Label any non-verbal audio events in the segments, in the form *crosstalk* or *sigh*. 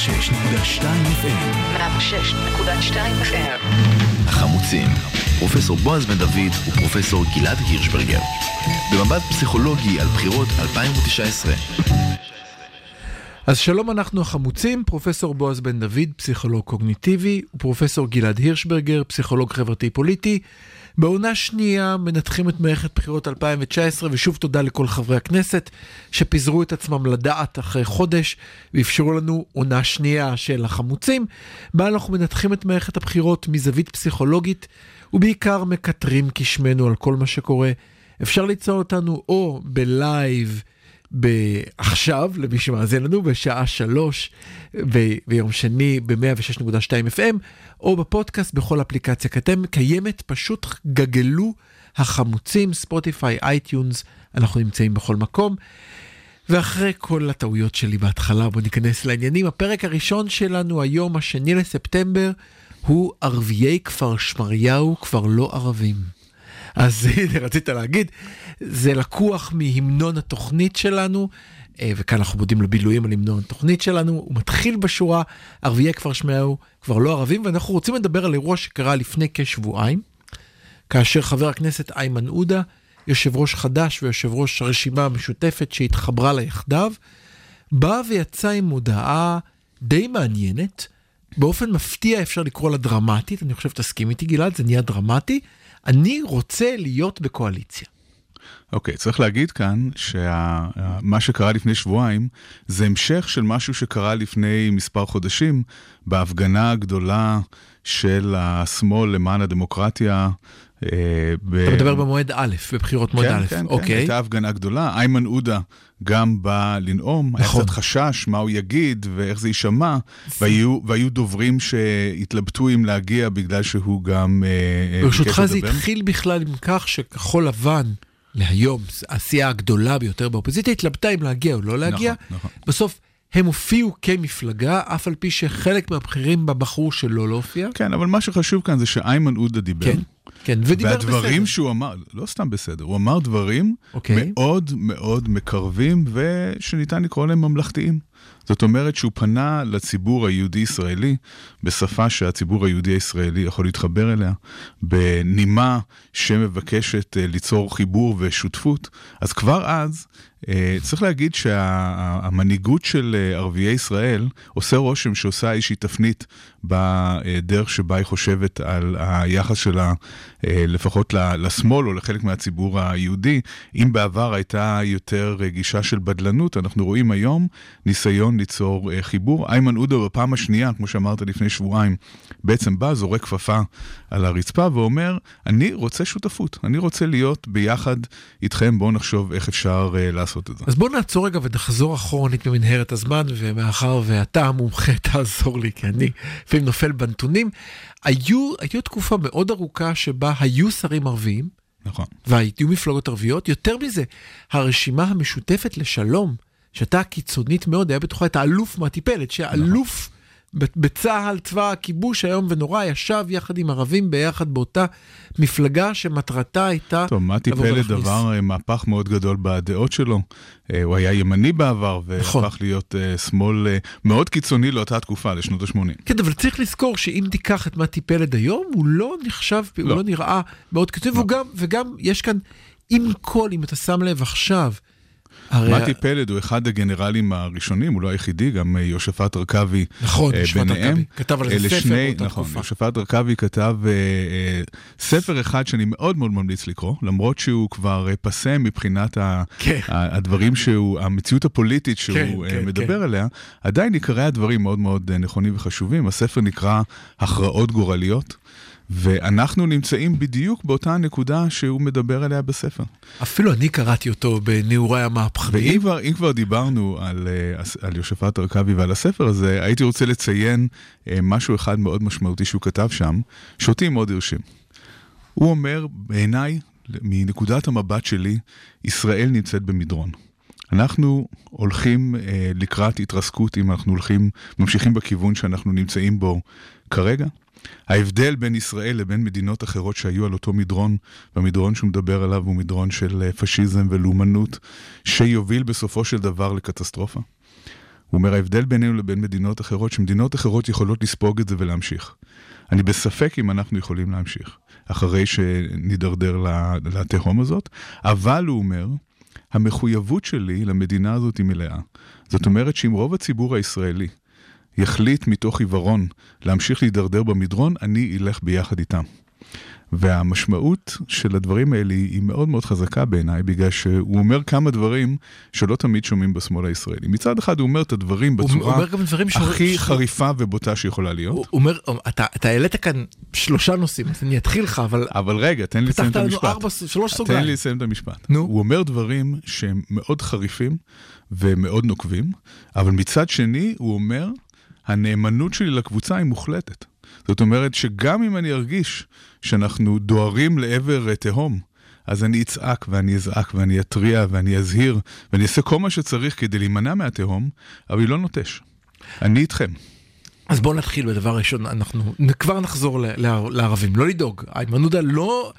106.2 FM. 106.2 FM. החמוצים, פרופסור בועז בן דוד ופרופסור גלעד הירשברגר. במבט פסיכולוגי על בחירות 2019. אז שלום, אנחנו החמוצים, פרופסור בועז בן דוד, פסיכולוג קוגניטיבי, ופרופסור גלעד הירשברגר, פסיכולוג חברתי-פוליטי. בעונה שנייה מנתחים את מערכת בחירות 2019, ושוב תודה לכל חברי הכנסת שפיזרו את עצמם לדעת אחרי חודש ואפשרו לנו עונה שנייה של החמוצים, בה אנחנו מנתחים את מערכת הבחירות מזווית פסיכולוגית, ובעיקר מקטרים כשמנו על כל מה שקורה. אפשר ליצור אותנו או בלייב, עכשיו, למי שמאזין לנו, בשעה שלוש ב- ביום שני ב-106.2 FM, או בפודקאסט בכל אפליקציה קיימת, קיימת, פשוט גגלו החמוצים, ספוטיפיי, אייטיונס, אנחנו נמצאים בכל מקום. ואחרי כל הטעויות שלי בהתחלה, בואו ניכנס לעניינים. הפרק הראשון שלנו היום, השני לספטמבר, הוא ערביי כפר שמריהו כבר לא ערבים. אז *laughs* הנה, רצית להגיד, זה לקוח מהמנון התוכנית שלנו, אה, וכאן אנחנו מודים לבילויים על המנון התוכנית שלנו, הוא מתחיל בשורה, ערביי כפר שמריהו כבר לא ערבים, ואנחנו רוצים לדבר על אירוע שקרה לפני כשבועיים, כאשר חבר הכנסת איימן עודה, יושב ראש חדש ויושב ראש הרשימה המשותפת שהתחברה לה יחדיו, בא ויצא עם הודעה די מעניינת, באופן מפתיע אפשר לקרוא לה דרמטית, אני חושב שתסכים איתי גלעד, זה נהיה דרמטי. אני רוצה להיות בקואליציה. אוקיי, okay, צריך להגיד כאן שמה שקרה לפני שבועיים זה המשך של משהו שקרה לפני מספר חודשים בהפגנה הגדולה של השמאל למען הדמוקרטיה. אה. אתה מדבר במועד א', בבחירות מועד כן, א', כן, אוקיי. כן, הייתה הפגנה גדולה, איימן עודה גם בא לנאום, נכון. היה קצת חשש מה הוא יגיד ואיך זה יישמע, והיו, דוברים שהתלבטו אם להגיע בגלל שהוא גם אה, ברשותך זה התחיל בכלל עם כך שכחול לבן, להיום, הסיעה הגדולה ביותר באופוזיציה, התלבטה אם להגיע או לא להגיע. נכון, נכון. בסוף הם הופיעו כמפלגה, אף על פי שחלק מהבכירים בה בחרו שלא להופיע. כן, אבל מה שחשוב כאן זה שאיימן עודה דיבר. כן, כן, ודיבר בסדר. והדברים שהוא אמר, לא סתם בסדר, הוא אמר דברים אוקיי. מאוד מאוד מקרבים ושניתן לקרוא להם ממלכתיים. זאת אומרת שהוא פנה לציבור היהודי-ישראלי בשפה שהציבור היהודי-הישראלי יכול להתחבר אליה, בנימה שמבקשת אה, ליצור חיבור ושותפות. אז כבר אז צריך להגיד שהמנהיגות של אה, ערביי ישראל עושה רושם שעושה איזושהי תפנית בדרך שבה היא חושבת על היחס שלה לפחות לשמאל או לחלק מהציבור היהודי. אם בעבר הייתה יותר גישה של בדלנות, אנחנו רואים היום ניסיון ליצור חיבור. איימן עודה בפעם השנייה, כמו שאמרת לפני שבועיים, בעצם בא, זורק כפפה על הרצפה ואומר, אני רוצה שותפות, אני רוצה להיות ביחד איתכם, בואו נחשוב איך אפשר לעשות את זה. אז בואו נעצור רגע ונחזור אחורנית במנהרת הזמן, ומאחר ואתה המומחה, *laughs* תעזור לי, כי אני לפעמים נופל בנתונים. היו, היו תקופה מאוד ארוכה שבה היו שרים ערביים, נכון. והיו מפלגות ערביות. יותר מזה, הרשימה המשותפת לשלום, שהייתה קיצונית מאוד, היה בתוכה את האלוף מהטיפלת, שאלוף... נכון. בצה"ל, צבא הכיבוש איום ונורא, ישב יחד עם ערבים ביחד באותה מפלגה שמטרתה הייתה... טוב, מתי פלד עבר אה, מהפך מאוד גדול בדעות שלו. אה, הוא היה ימני בעבר, והפך נכון. להיות uh, שמאל uh, מאוד קיצוני לאותה תקופה, לשנות ה-80. כן, אבל צריך לזכור שאם תיקח את מתי פלד היום, הוא לא נחשב, לא. הוא לא נראה מאוד קיצוני, לא. וגם, וגם יש כאן, עם כל, אם אתה שם לב עכשיו, מתי פלד הוא אחד הגנרלים הראשונים, הוא לא היחידי, גם אה, יושפט ארכבי נכון, ביניהם. נכון, ארכבי, כתב על זה ספר באותה נכון, תקופה. יושפט ארכבי כתב uh, ספר אחד שאני מאוד מאוד ממליץ לקרוא, למרות שהוא כבר פסה מבחינת ה, כן. הדברים שהוא, המציאות הפוליטית שהוא כן, כן, מדבר כן. עליה, עדיין עיקרי הדברים מאוד מאוד נכונים וחשובים. הספר נקרא הכרעות גורליות. ואנחנו נמצאים בדיוק באותה נקודה שהוא מדבר עליה בספר. אפילו אני קראתי אותו בנעוריי המהפכניים. ואם כבר, כבר דיברנו על, אה, על יושפט ארכבי ועל הספר הזה, הייתי רוצה לציין אה, משהו אחד מאוד משמעותי שהוא כתב שם, שאותי מאוד הרשים. הוא אומר, בעיניי, מנקודת המבט שלי, ישראל נמצאת במדרון. אנחנו הולכים אה, לקראת התרסקות אם אנחנו הולכים, ממשיכים בכיוון שאנחנו נמצאים בו כרגע. ההבדל בין ישראל לבין מדינות אחרות שהיו על אותו מדרון, והמדרון שהוא מדבר עליו הוא מדרון של פשיזם ולאומנות, שיוביל בסופו של דבר לקטסטרופה. הוא אומר, ההבדל בינינו לבין מדינות אחרות, שמדינות אחרות יכולות לספוג את זה ולהמשיך. אני בספק אם אנחנו יכולים להמשיך, אחרי שנידרדר לתהום הזאת, אבל הוא אומר, המחויבות שלי למדינה הזאת היא מלאה. זאת אומרת שאם רוב הציבור הישראלי יחליט מתוך עיוורון להמשיך להידרדר במדרון, אני אלך ביחד איתם. והמשמעות של הדברים האלה היא מאוד מאוד חזקה בעיניי, בגלל שהוא אומר כמה דברים שלא תמיד שומעים בשמאל הישראלי. מצד אחד הוא אומר את הדברים בצורה אומר גם דברים הכי ש... חריפה ובוטה שיכולה להיות. הוא אומר, אתה, אתה העלית כאן שלושה נושאים, אז אני אתחיל לך, אבל... אבל רגע, תן לי לסיים את פתחת המשפט. לנו ארבע, שלוש סוגריים. תן לי לסיים את המשפט. נו. הוא אומר דברים שהם מאוד חריפים ומאוד נוקבים, אבל מצד שני הוא אומר, הנאמנות שלי לקבוצה היא מוחלטת. זאת אומרת שגם אם אני ארגיש שאנחנו דוהרים לעבר תהום, אז אני אצעק ואני אזעק ואני אתריע ואני אזהיר ואני אעשה כל מה שצריך כדי להימנע מהתהום, אבל היא לא נוטש. אני איתכם. אז בואו נתחיל בדבר ראשון, אנחנו כבר נחזור לערבים, לא לדאוג. איימן עודה לא...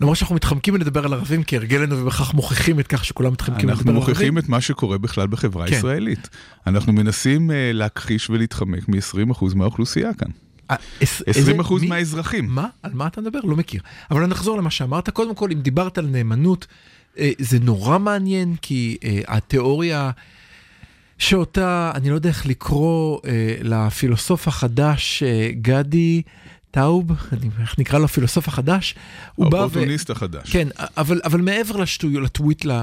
למרות שאנחנו מתחמקים מלדבר על ערבים כהרגלנו ובכך מוכיחים את כך שכולם מתחמקים אנחנו לדבר על ערבים. מוכיחים את מה שקורה בכלל בחברה כן. הישראלית. אנחנו מנסים uh, להכחיש ולהתחמק מ-20% מהאוכלוסייה כאן. אה, איז- איזה- 20% מי- מהאזרחים. מה? על מה אתה מדבר? לא מכיר. אבל נחזור למה שאמרת. קודם כל, אם דיברת על נאמנות, אה, זה נורא מעניין, כי אה, התיאוריה שאותה, אני לא יודע איך לקרוא אה, לפילוסוף החדש, אה, גדי טאוב, איך נקרא לו הפילוסוף החדש? הוא בא ו... האופורטוניסט החדש. כן, אבל, אבל מעבר לשטויות, לטוויט, ל...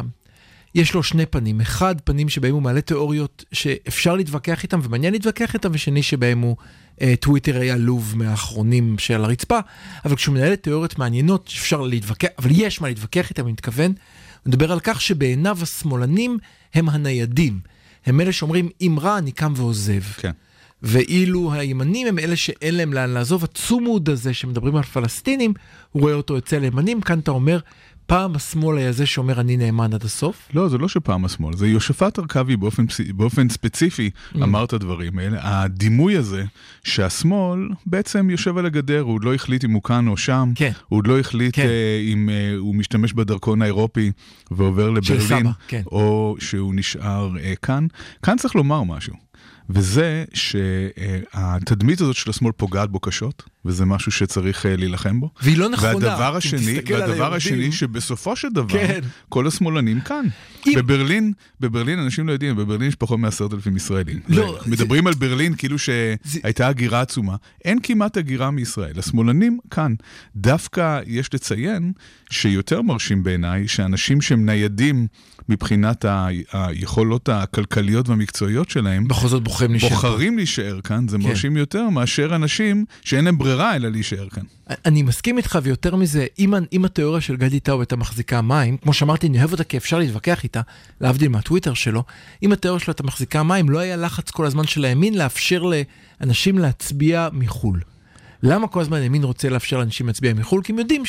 יש לו שני פנים. אחד, פנים שבהם הוא מעלה תיאוריות שאפשר להתווכח איתם ומעניין להתווכח איתם, ושני שבהם הוא אה, טוויטר עלוב מהאחרונים של הרצפה. אבל כשהוא מנהל תיאוריות מעניינות, אפשר להתווכח, אבל יש מה להתווכח איתם, אני מתכוון. הוא מדבר על כך שבעיניו השמאלנים הם הניידים. הם אלה שאומרים, אם רע, אני קם ועוזב. כן. ואילו הימנים הם אלה שאין להם לאן לעזוב. הצומוד הזה שמדברים על פלסטינים, הוא רואה אותו אצל הימנים, כאן אתה אומר, פעם השמאל היה זה שאומר אני נאמן עד הסוף. לא, זה לא שפעם השמאל, זה יושפט הרכבי באופן, באופן ספציפי Mm. אמר את הדברים האלה. הדימוי הזה שהשמאל בעצם יושב על הגדר, הוא עוד לא החליט אם הוא כאן או שם, כן. הוא עוד לא החליט כן. אה, אם אה, הוא משתמש בדרכון האירופי ועובר לברלין, סבא, כן. או שהוא נשאר אה, כאן. כאן צריך לומר משהו. וזה שהתדמית הזאת של השמאל פוגעת בו קשות, וזה משהו שצריך אה, להילחם בו. והיא לא נכונה. והדבר השני, והדבר השני שבסופו של דבר, כן. כל השמאלנים כאן. אם- בברלין, בברלין, אנשים לא יודעים, בברלין יש פחות מעשרת אלפים ישראלים. לא, זה- מדברים על ברלין כאילו זה- שהייתה הגירה עצומה. אין כמעט הגירה מישראל. השמאלנים כאן. דווקא יש לציין שיותר מרשים בעיניי, שאנשים שהם ניידים מבחינת ה- היכולות הכלכליות והמקצועיות שלהם, בכל זאת בוחרים להישאר. בוחרים להישאר כאן, זה כן. מרשים יותר מאשר אנשים שאין להם ברירה אלא להישאר כאן. אני מסכים איתך, ויותר מזה, אם, אם התיאוריה של גדי טאוב הייתה מחזיקה מים, כמו שאמרתי, אני אוהב אותה כי אפשר להתווכח איתה, להבדיל מהטוויטר שלו, אם התיאוריה שלו הייתה מחזיקה מים, לא היה לחץ כל הזמן של הימין לאפשר לאנשים להצביע מחו"ל. למה כל הזמן הימין רוצה לאפשר לאנשים להצביע מחו"ל? כי הם יודעים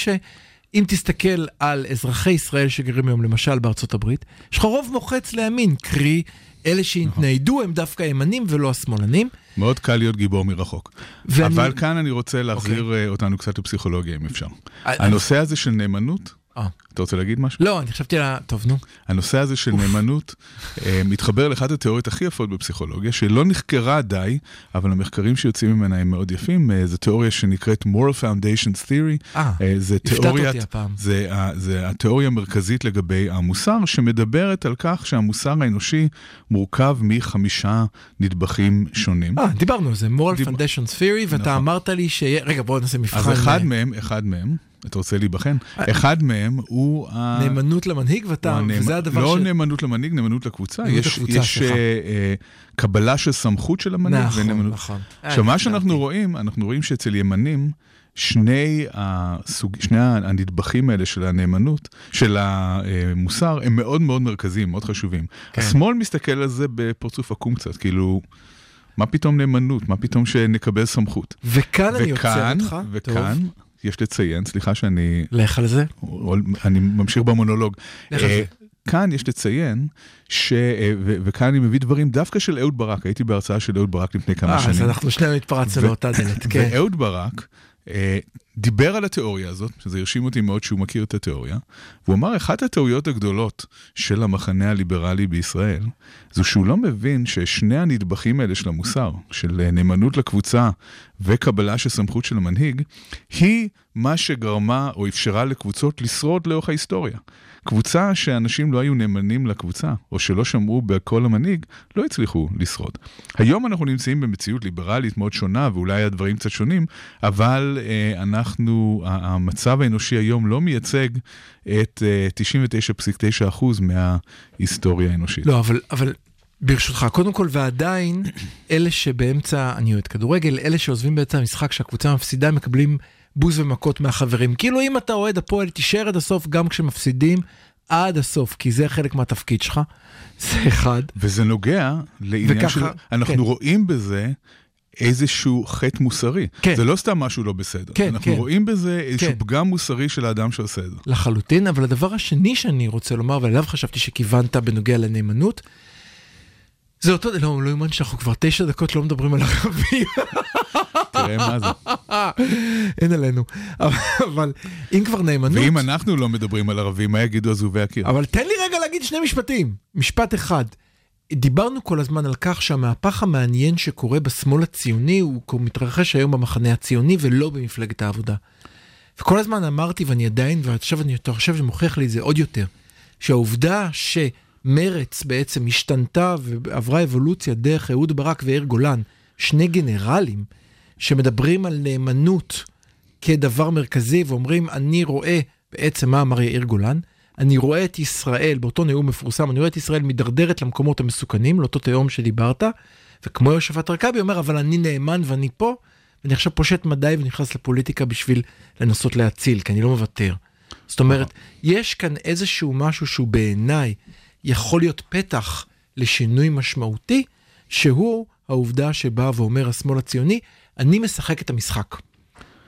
שאם תסתכל על אזרחי ישראל שגרים היום למשל בארצות הברית, יש לך רוב מוחץ לימין, קרי, אלה שהתניידו הם דווקא הימנים ולא השמאלנים. מאוד קל להיות גיבור מרחוק. ואני- אבל כאן אני רוצה להחזיר אה, אותנו קצת לפסיכולוגיה, אם אפשר. אה, הנושא הזה של נאמנות, אה. אתה רוצה להגיד משהו? לא, אני חשבתי על ה... טוב, נו. הנושא הזה של נאמנות אה, מתחבר לאחת התיאוריות הכי יפות בפסיכולוגיה, שלא נחקרה די, אבל המחקרים שיוצאים ממנה הם מאוד יפים. אה, זו תיאוריה שנקראת Moral Foundations Theory. אה, אה, הפתעת אותי הפעם. זה, התיאוריה המרכזית לגבי המוסר, שמדברת על כך שהמוסר האנושי מורכב מחמישה נדבכים שונים. אה, דיברנו על זה, moral דיב- foundations theory, ואתה נכון. אמרת לי ש... רגע, בואו נעשה מבחן. אז אחד מהם, אחד מהם, אתה רוצה להיבחן? אחד מהם הוא... נאמנות למנהיג, ואתה... וזה הדבר לא ש... נאמנות למנהיג, נאמנות לקבוצה. נאמנות יש, לקבוצה, יש. אה, אה, קבלה של סמכות של המנהיג נכון, ונאמנות. נכון. עכשיו, אה, מה שאנחנו הבנתי. רואים, אנחנו רואים שאצל ימנים, שני, הסוג, שני הנדבכים האלה של הנאמנות, של המוסר, הם מאוד מאוד מרכזיים, מאוד חשובים. כן. השמאל מסתכל על זה בפרצוף עקום קצת, כאילו, מה פתאום נאמנות? מה פתאום שנקבל סמכות? וכאן אני עוצר וכאן, אותך. וכאן, טוב, יש לציין, סליחה שאני לך על זה. אני ממשיך במונולוג. לך על אה, זה. כאן יש לציין, ש... אה, ו- וכאן אני מביא דברים דווקא של אהוד ברק, הייתי בהרצאה של אהוד ברק לפני כמה אה, אז שנים. אנחנו שנינו התפרצנו לאותה דלת, *laughs* כן. ואהוד ברק, דיבר על התיאוריה הזאת, שזה הרשים אותי מאוד שהוא מכיר את התיאוריה, והוא אמר, אחת הטעויות הגדולות של המחנה הליברלי בישראל, זו שהוא לא מבין ששני הנדבכים האלה של המוסר, של נאמנות לקבוצה וקבלה של סמכות של המנהיג, היא מה שגרמה או אפשרה לקבוצות לשרוד לאורך ההיסטוריה. קבוצה שאנשים לא היו נאמנים לקבוצה, או שלא שמעו בקול המנהיג, לא הצליחו לשרוד. היום אנחנו נמצאים במציאות ליברלית מאוד שונה, ואולי הדברים קצת שונים, אבל אה, אנחנו, המצב האנושי היום לא מייצג את אה, 99.9% מההיסטוריה האנושית. לא, אבל, אבל ברשותך, קודם כל, ועדיין, אלה שבאמצע, אני אוהד כדורגל, אלה שעוזבים באמצע המשחק, שהקבוצה מפסידה, מקבלים בוז ומכות מהחברים. כאילו אם אתה אוהד הפועל, תישאר עד הסוף גם כשמפסידים, עד הסוף, כי זה חלק מהתפקיד שלך. *laughs* זה אחד. וזה נוגע לעניין וככה, של... אנחנו כן. רואים בזה איזשהו חטא מוסרי. כן. זה לא סתם משהו לא בסדר. כן, אנחנו כן. רואים בזה איזשהו כן. פגם מוסרי של האדם שעושה את זה. לחלוטין, אבל הדבר השני שאני רוצה לומר, ועליו חשבתי שכיוונת בנוגע לנאמנות, זה אותו, לא, לא יאומן שאנחנו כבר תשע דקות לא מדברים על ערבים, תראה מה זה. *laughs* אין עלינו. אבל, אם כבר נאמנות, ואם אנחנו לא מדברים על ערבים, מה יגידו עזובי הקיר? אבל תן לי רגע להגיד שני משפטים. משפט אחד. דיברנו כל הזמן על כך שהמהפך המעניין שקורה בשמאל הציוני הוא מתרחש היום במחנה הציוני ולא במפלגת העבודה. וכל הזמן אמרתי ואני עדיין, ועכשיו אני חושב שמוכיח לי את זה עוד יותר, שהעובדה שמרץ בעצם השתנתה ועברה אבולוציה דרך אהוד ברק ויאיר גולן, שני גנרלים שמדברים על נאמנות כדבר מרכזי ואומרים אני רואה בעצם מה אמר יאיר גולן, אני רואה את ישראל, באותו נאום מפורסם, אני רואה את ישראל מידרדרת למקומות המסוכנים, לאותו תהום שדיברת, וכמו יושבת רכבי אומר, אבל אני נאמן ואני פה, ואני עכשיו פושט מדי ונכנס לפוליטיקה בשביל לנסות להציל, כי אני לא מוותר. זאת אומרת, יש כאן איזשהו משהו שהוא בעיניי יכול להיות פתח לשינוי משמעותי, שהוא העובדה שבא ואומר השמאל הציוני, אני משחק את המשחק.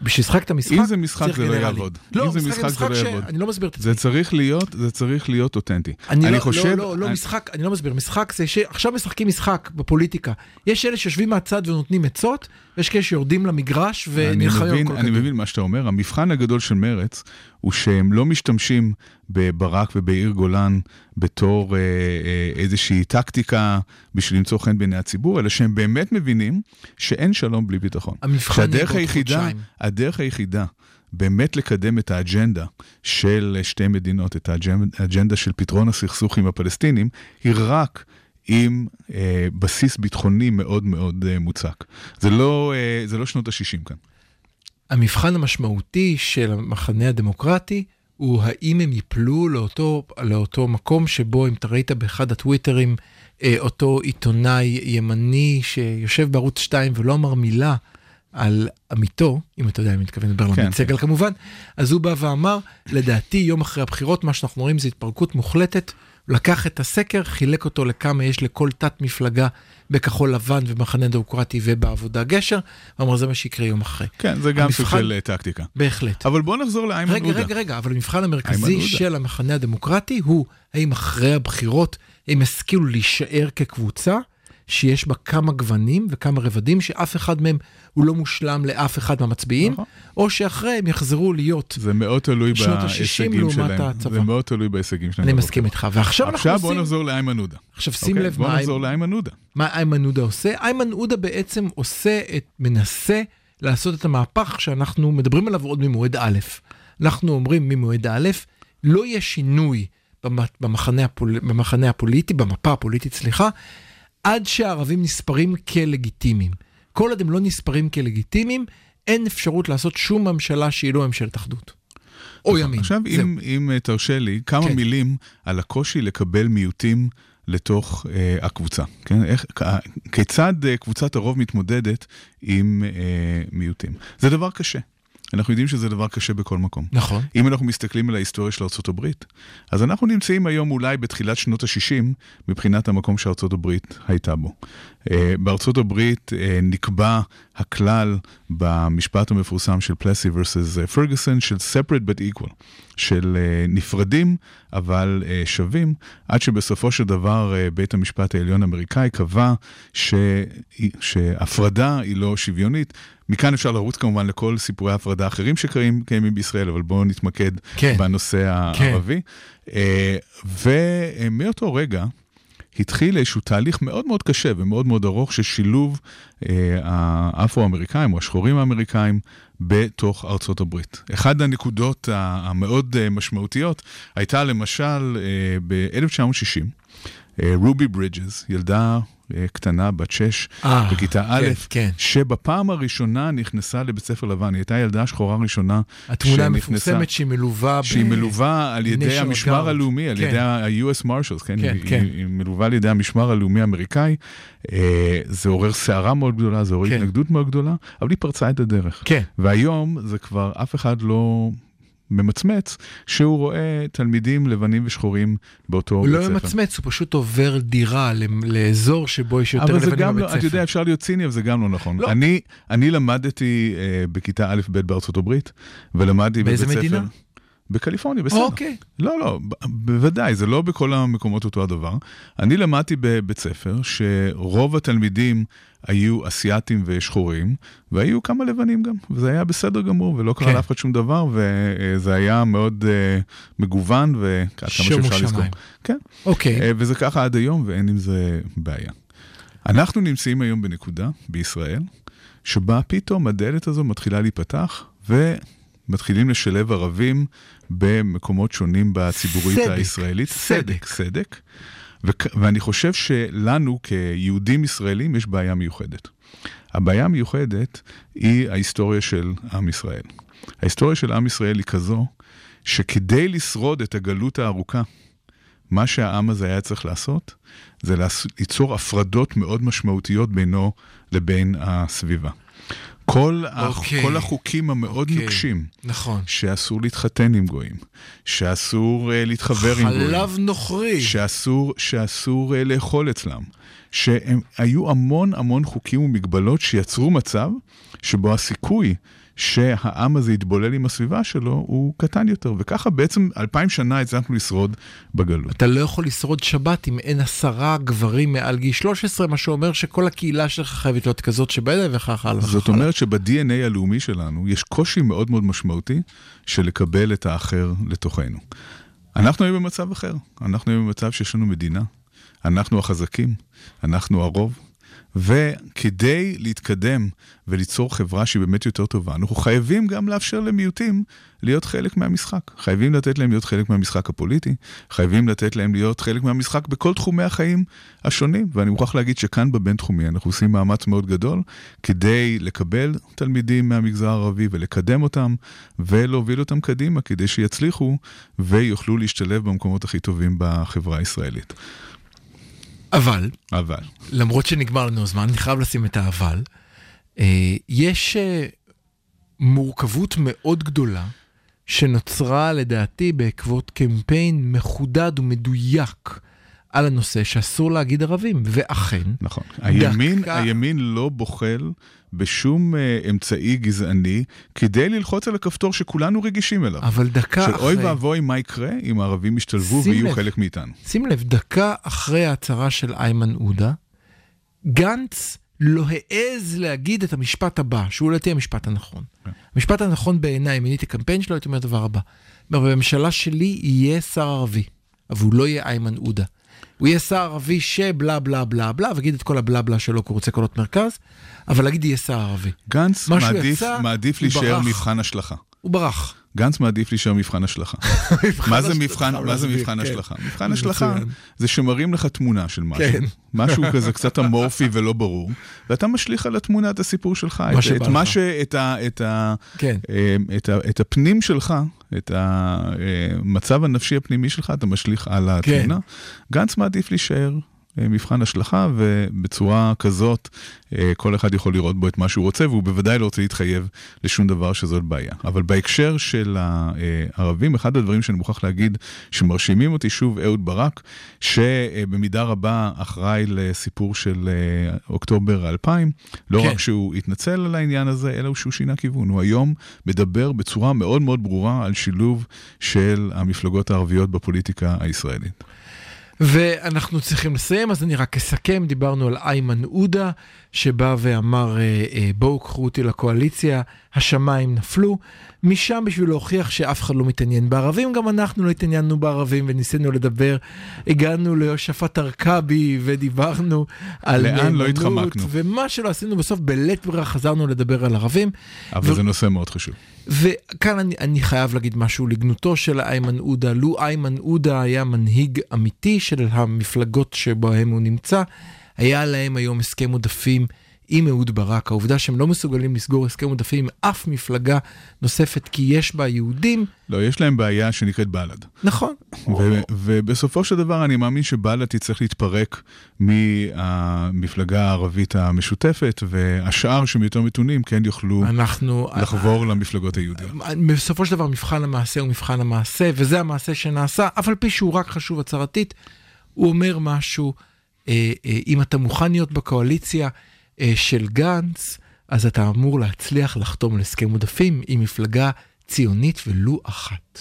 בשביל לשחק את המשחק, אם זה משחק זה לא. יעבוד. לא, אם זה משחק משחק זה לא יעבוד. אני לא מסביר את זה צריך להיות, זה צריך להיות אותנטי. אני, לא, חושב... לא, לא, לא אני- משחק, אני לא מסביר, משחק זה שעכשיו משחקים משחק בפוליטיקה. יש אלה שיושבים מהצד ונותנים עצות, ויש כאלה שיורדים למגרש אני ונלחמים על כל אני. מבין מה שאתה אומר. המבחן הגדול של מרץ הוא שהם לא משתמשים בברק ובעיר גולן בתור אה, אה, איזושהי טקטיקה בשביל למצוא חן בעיני הציבור, אלא שהם באמת מבינים שאין שלום בלי ביטחון. המבחן יהיה בעוד חודשיים. הדרך היחידה באמת לקדם את האג'נדה של שתי מדינות, את האג'נ- האג'נדה של פתרון הסכסוך עם הפלסטינים, היא רק עם אה, בסיס ביטחוני מאוד מאוד אה, מוצק. זה לא, אה, זה לא שנות ה-60 כאן. המבחן המשמעותי של המחנה הדמוקרטי הוא האם הם ייפלו לאותו, לאותו מקום שבו, אם אתה ראית באחד הטוויטרים, אה, אותו עיתונאי ימני שיושב בערוץ 2 ולא אמר מילה על עמיתו, אם אתה יודע, אני מתכוון לדבר על כן, עמית סגל כמובן, אז הוא בא ואמר, לדעתי יום אחרי הבחירות, מה שאנחנו רואים זה התפרקות מוחלטת. לקח את הסקר, חילק אותו לכמה יש לכל תת מפלגה בכחול לבן ובמחנה דמוקרטי ובעבודה גשר, ואמר זה מה שיקרה יום אחרי. כן, זה גם סוג המבחן- של אה, טקטיקה. בהחלט. אבל בוא נחזור לאיימן רגע, עודה. רגע, רגע, אבל המבחן המרכזי. של המחנה הדמוקרטי הוא האם אחרי הבחירות הם ישכילו להישאר כקבוצה שיש בה כמה גוונים וכמה רבדים, שאף אחד מהם הוא לא מושלם לאף אחד מהמצביעים, נכון. או שאחרי הם יחזרו להיות. זה מאוד תלוי שנות ה-60 בהישגים לעומת שלהם. הצבא. זה מאוד תלוי בהישגים שלהם. אני. מסכים איתך. ועכשיו אנחנו עכשיו בוא עושים... נחזור לאיימן עודה. עכשיו שים אוקיי? לב בוא מה נחזור לאיימן עודה. מה איימן עודה עושה? איימן עודה בעצם עושה את, מנסה לעשות את המהפך שאנחנו מדברים עליו עוד ממועד א'. אנחנו אומרים ממועד א', לא יהיה שינוי במ- במחנה, הפול, במחנה הפוליטי, במפה הפוליטית, סליחה, עד שהערבים נספרים כלגיטימיים. כל עוד הם לא נספרים כלגיטימיים, אין אפשרות לעשות שום ממשלה שהיא לא ממשלת אחדות. או ימין. עכשיו, זהו. אם, אם אה, תרשה לי, כמה כן. מילים על הקושי לקבל מיעוטים לתוך אה, הקבוצה. כן? איך, כ- כיצד אה, קבוצת הרוב מתמודדת עם אה, מיעוטים. זה דבר קשה. אנחנו יודעים שזה דבר קשה בכל מקום. נכון. אם אנחנו מסתכלים על ההיסטוריה של ארה"ב, אז אנחנו נמצאים היום אולי בתחילת שנות ה-60 מבחינת המקום שארה"ב הייתה בו. אה, הברית אה, נקבע הכלל במשפט המפורסם של פלסי versus פרגוסון של separate but equal. של אה, נפרדים, אבל אה, שווים, עד שבסופו של דבר אה, בית המשפט העליון האמריקאי קבע ש... שהפרדה היא לא שוויונית. מכאן אפשר לרוץ כמובן לכל סיפורי ההפרדה האחרים שקיימים בישראל, אבל בואו נתמקד כן. בנושא כן. הערבי. כן. ומאותו רגע, התחיל איזשהו תהליך מאוד מאוד קשה ומאוד מאוד ארוך של שילוב אה, האפרו-אמריקאים או השחורים האמריקאים בתוך ארצות הברית. אחת הנקודות המאוד אה, משמעותיות הייתה למשל אה, ב-1960, אה, רובי ברידג'ס, ילדה קטנה, בת שש, אה, בכיתה א', כן, כן. שבפעם הראשונה נכנסה לבית ספר לבן. היא הייתה ילדה שחורה ראשונה התמונה המפורסמת שהיא מלווה שהיא ב... מלווה על ידי המשמר guard. הלאומי, על כן. ידי ה-US Marshals, כן? כן, היא, כן. היא מלווה על ידי המשמר הלאומי האמריקאי. אה, זה עורר סערה מאוד גדולה, זה עורר כן. התנגדות מאוד גדולה, אבל היא פרצה את הדרך. כן. והיום זה כבר אף אחד לא... ממצמץ שהוא רואה תלמידים לבנים ושחורים באותו בית ספר. הוא לא ממצמץ, הוא פשוט עובר דירה לאזור שבו יש יותר לבנים בבית לא, ספר. אתה יודע, אפשר להיות ציני, אבל זה גם לא נכון. לא. אני, אני למדתי אה, בכיתה א'-ב' בארצות הברית, ולמדתי בבית ספר... באיזה מדינה? בקליפורניה, בסדר. אוקיי. לא, לא, בוודאי, זה לא בכל המקומות אותו הדבר. אני למדתי בבית ספר שרוב התלמידים היו אסיאתים ושחורים, והיו כמה לבנים גם, וזה היה בסדר גמור, ולא קרה כן. לאף אחד שום דבר, וזה היה מאוד uh, מגוון, וכמה שאפשר לזכור. כן. אוקיי. Uh, וזה ככה עד היום, ואין עם זה בעיה. אנחנו נמצאים היום בנקודה, בישראל, שבה פתאום הדלת הזו מתחילה להיפתח, ו... מתחילים לשלב ערבים במקומות שונים בציבורית סדק, הישראלית. סדק. סדק. ו- ואני חושב שלנו כיהודים ישראלים יש בעיה מיוחדת. הבעיה המיוחדת היא ההיסטוריה של עם ישראל. ההיסטוריה של עם ישראל היא כזו, שכדי לשרוד את הגלות הארוכה, מה שהעם הזה היה צריך לעשות, זה ליצור הפרדות מאוד משמעותיות בינו לבין הסביבה. כל, okay. הח, אוקיי. כל החוקים המאוד okay. אוקיי. נוקשים, נכון, שאסור להתחתן עם גויים, שאסור uh, להתחבר עם גויים, חלב נוכרי, שאסור, שאסור uh, לאכול אצלם, שהם היו המון המון חוקים ומגבלות שיצרו מצב שבו הסיכוי שהעם הזה יתבולל עם הסביבה שלו הוא קטן יותר, וככה בעצם אלפיים שנה הצלחנו לשרוד בגלות. אתה לא יכול לשרוד שבת אם אין עשרה גברים מעל גיל 13, מה שאומר שכל הקהילה שלך חייבת להיות כזאת שבעדה וכך הלאה. זאת אומרת שב-DNA הלאומי שלנו יש קושי מאוד מאוד משמעותי של לקבל את האחר לתוכנו. אנחנו היום במצב אחר, אנחנו היום במצב שיש לנו מדינה, אנחנו החזקים, אנחנו הרוב, וכדי להתקדם וליצור חברה שהיא באמת יותר טובה, אנחנו חייבים גם לאפשר למיעוטים להיות חלק מהמשחק. חייבים לתת להם להיות חלק מהמשחק הפוליטי, חייבים לתת להם להיות חלק מהמשחק בכל תחומי החיים השונים. ואני מוכרח להגיד שכאן בבינתחומי אנחנו עושים מאמץ מאוד גדול כדי לקבל תלמידים מהמגזר הערבי ולקדם אותם ולהוביל אותם קדימה כדי שיצליחו ויוכלו להשתלב במקומות הכי טובים בחברה הישראלית. אבל, אבל, למרות שנגמר לנו הזמן, אני חייב לשים את האבל, אה, יש אה, מורכבות מאוד גדולה שנוצרה לדעתי בעקבות קמפיין מחודד ומדויק על הנושא שאסור להגיד ערבים, ואכן, נכון. הימין, דקה... הימין לא בוחל בשום uh, אמצעי גזעני כדי ללחוץ על הכפתור שכולנו רגישים אליו. אבל דקה של אחרי... של אוי ואבוי מה יקרה אם הערבים ישתלבו ויהיו לב, חלק מאיתנו. שים לב, דקה אחרי ההצהרה של איימן עודה, גנץ לא העז להגיד את המשפט הבא, שהוא לדעתי המשפט הנכון. כן. המשפט הנכון בעיניי, אם אני הייתי קמפיין שלו, הייתי אומר דבר הבא. בממשלה שלי יהיה שר ערבי, אבל הוא לא יהיה איימן עודה. הוא יהיה שר ערבי שבלה בלה בלה בלה, ויגיד את כל הבלה בלה שלו, כי הוא רוצה קולות מרכז, אבל להגיד יהיה שר ערבי. גנץ מעדיף, יצא, מעדיף להישאר מבחן השלכה. הוא ברח. גנץ מעדיף להישאר מבחן השלכה. *laughs* מה זה מבחן, מה זה מבחן כן. השלכה? מבחן השלכה זה שמראים לך תמונה של משהו, כן. *laughs* משהו כזה קצת אמורפי ולא ברור, ואתה משליך על התמונה את הסיפור שלך, את מה ש... כן. אה, את הפנים שלך, את המצב הנפשי הפנימי שלך, אתה משליך על התמונה. גנץ מעדיף להישאר מבחן השלכה, ובצורה כזאת אה, כל אחד יכול לראות בו את מה שהוא רוצה, והוא בוודאי לא רוצה להתחייב לשום דבר שזאת בעיה. אבל בהקשר של הערבים, אחד הדברים שאני מוכרח להגיד, שמרשימים אותי שוב, אהוד ברק, שבמידה רבה אחראי לסיפור של אוקטובר 2000, לא כן. רק שהוא התנצל על העניין הזה, אלא שהוא שינה כיוון. הוא היום מדבר בצורה מאוד מאוד ברורה על שילוב של המפלגות הערביות בפוליטיקה הישראלית. ואנחנו צריכים לסיים, אז אני רק אסכם, דיברנו על איימן עודה, שבא ואמר, אה, אה, בואו קחו אותי לקואליציה, השמיים נפלו. משם בשביל להוכיח שאף אחד לא מתעניין בערבים, גם אנחנו לא התעניינו בערבים וניסינו לדבר. הגענו ליושפת ארכבי ודיברנו על לא התחמקנו. ומה שלא עשינו בסוף, בלית ברירה חזרנו לדבר על ערבים. אבל ו... זה נושא מאוד חשוב. וכאן אני, אני חייב להגיד משהו לגנותו של איימן עודה. לו איימן עודה היה מנהיג אמיתי של המפלגות שבהם הוא נמצא, היה להם היום הסכם עודפים עם אהוד ברק. העובדה שהם לא מסוגלים לסגור הסכם עודפים עם אף מפלגה נוספת כי יש בה יהודים. לא, יש להם בעיה שנקראת בל"ד. נכון. ו- ובסופו של דבר אני מאמין שבל"ד תצטרך להתפרק מהמפלגה הערבית המשותפת, והשאר שהם יותר מתונים כן יוכלו אנחנו, לחבור uh, למפלגות היהודיות. בסופו של דבר מבחן המעשה הוא מבחן המעשה, וזה המעשה שנעשה, אף על פי שהוא רק חשוב הצהרתית, הוא אומר משהו, אה, אה, אם אתה מוכן להיות בקואליציה, של גנץ, אז אתה אמור להצליח לחתום על הסכם עודפים עם מפלגה ציונית ולו אחת.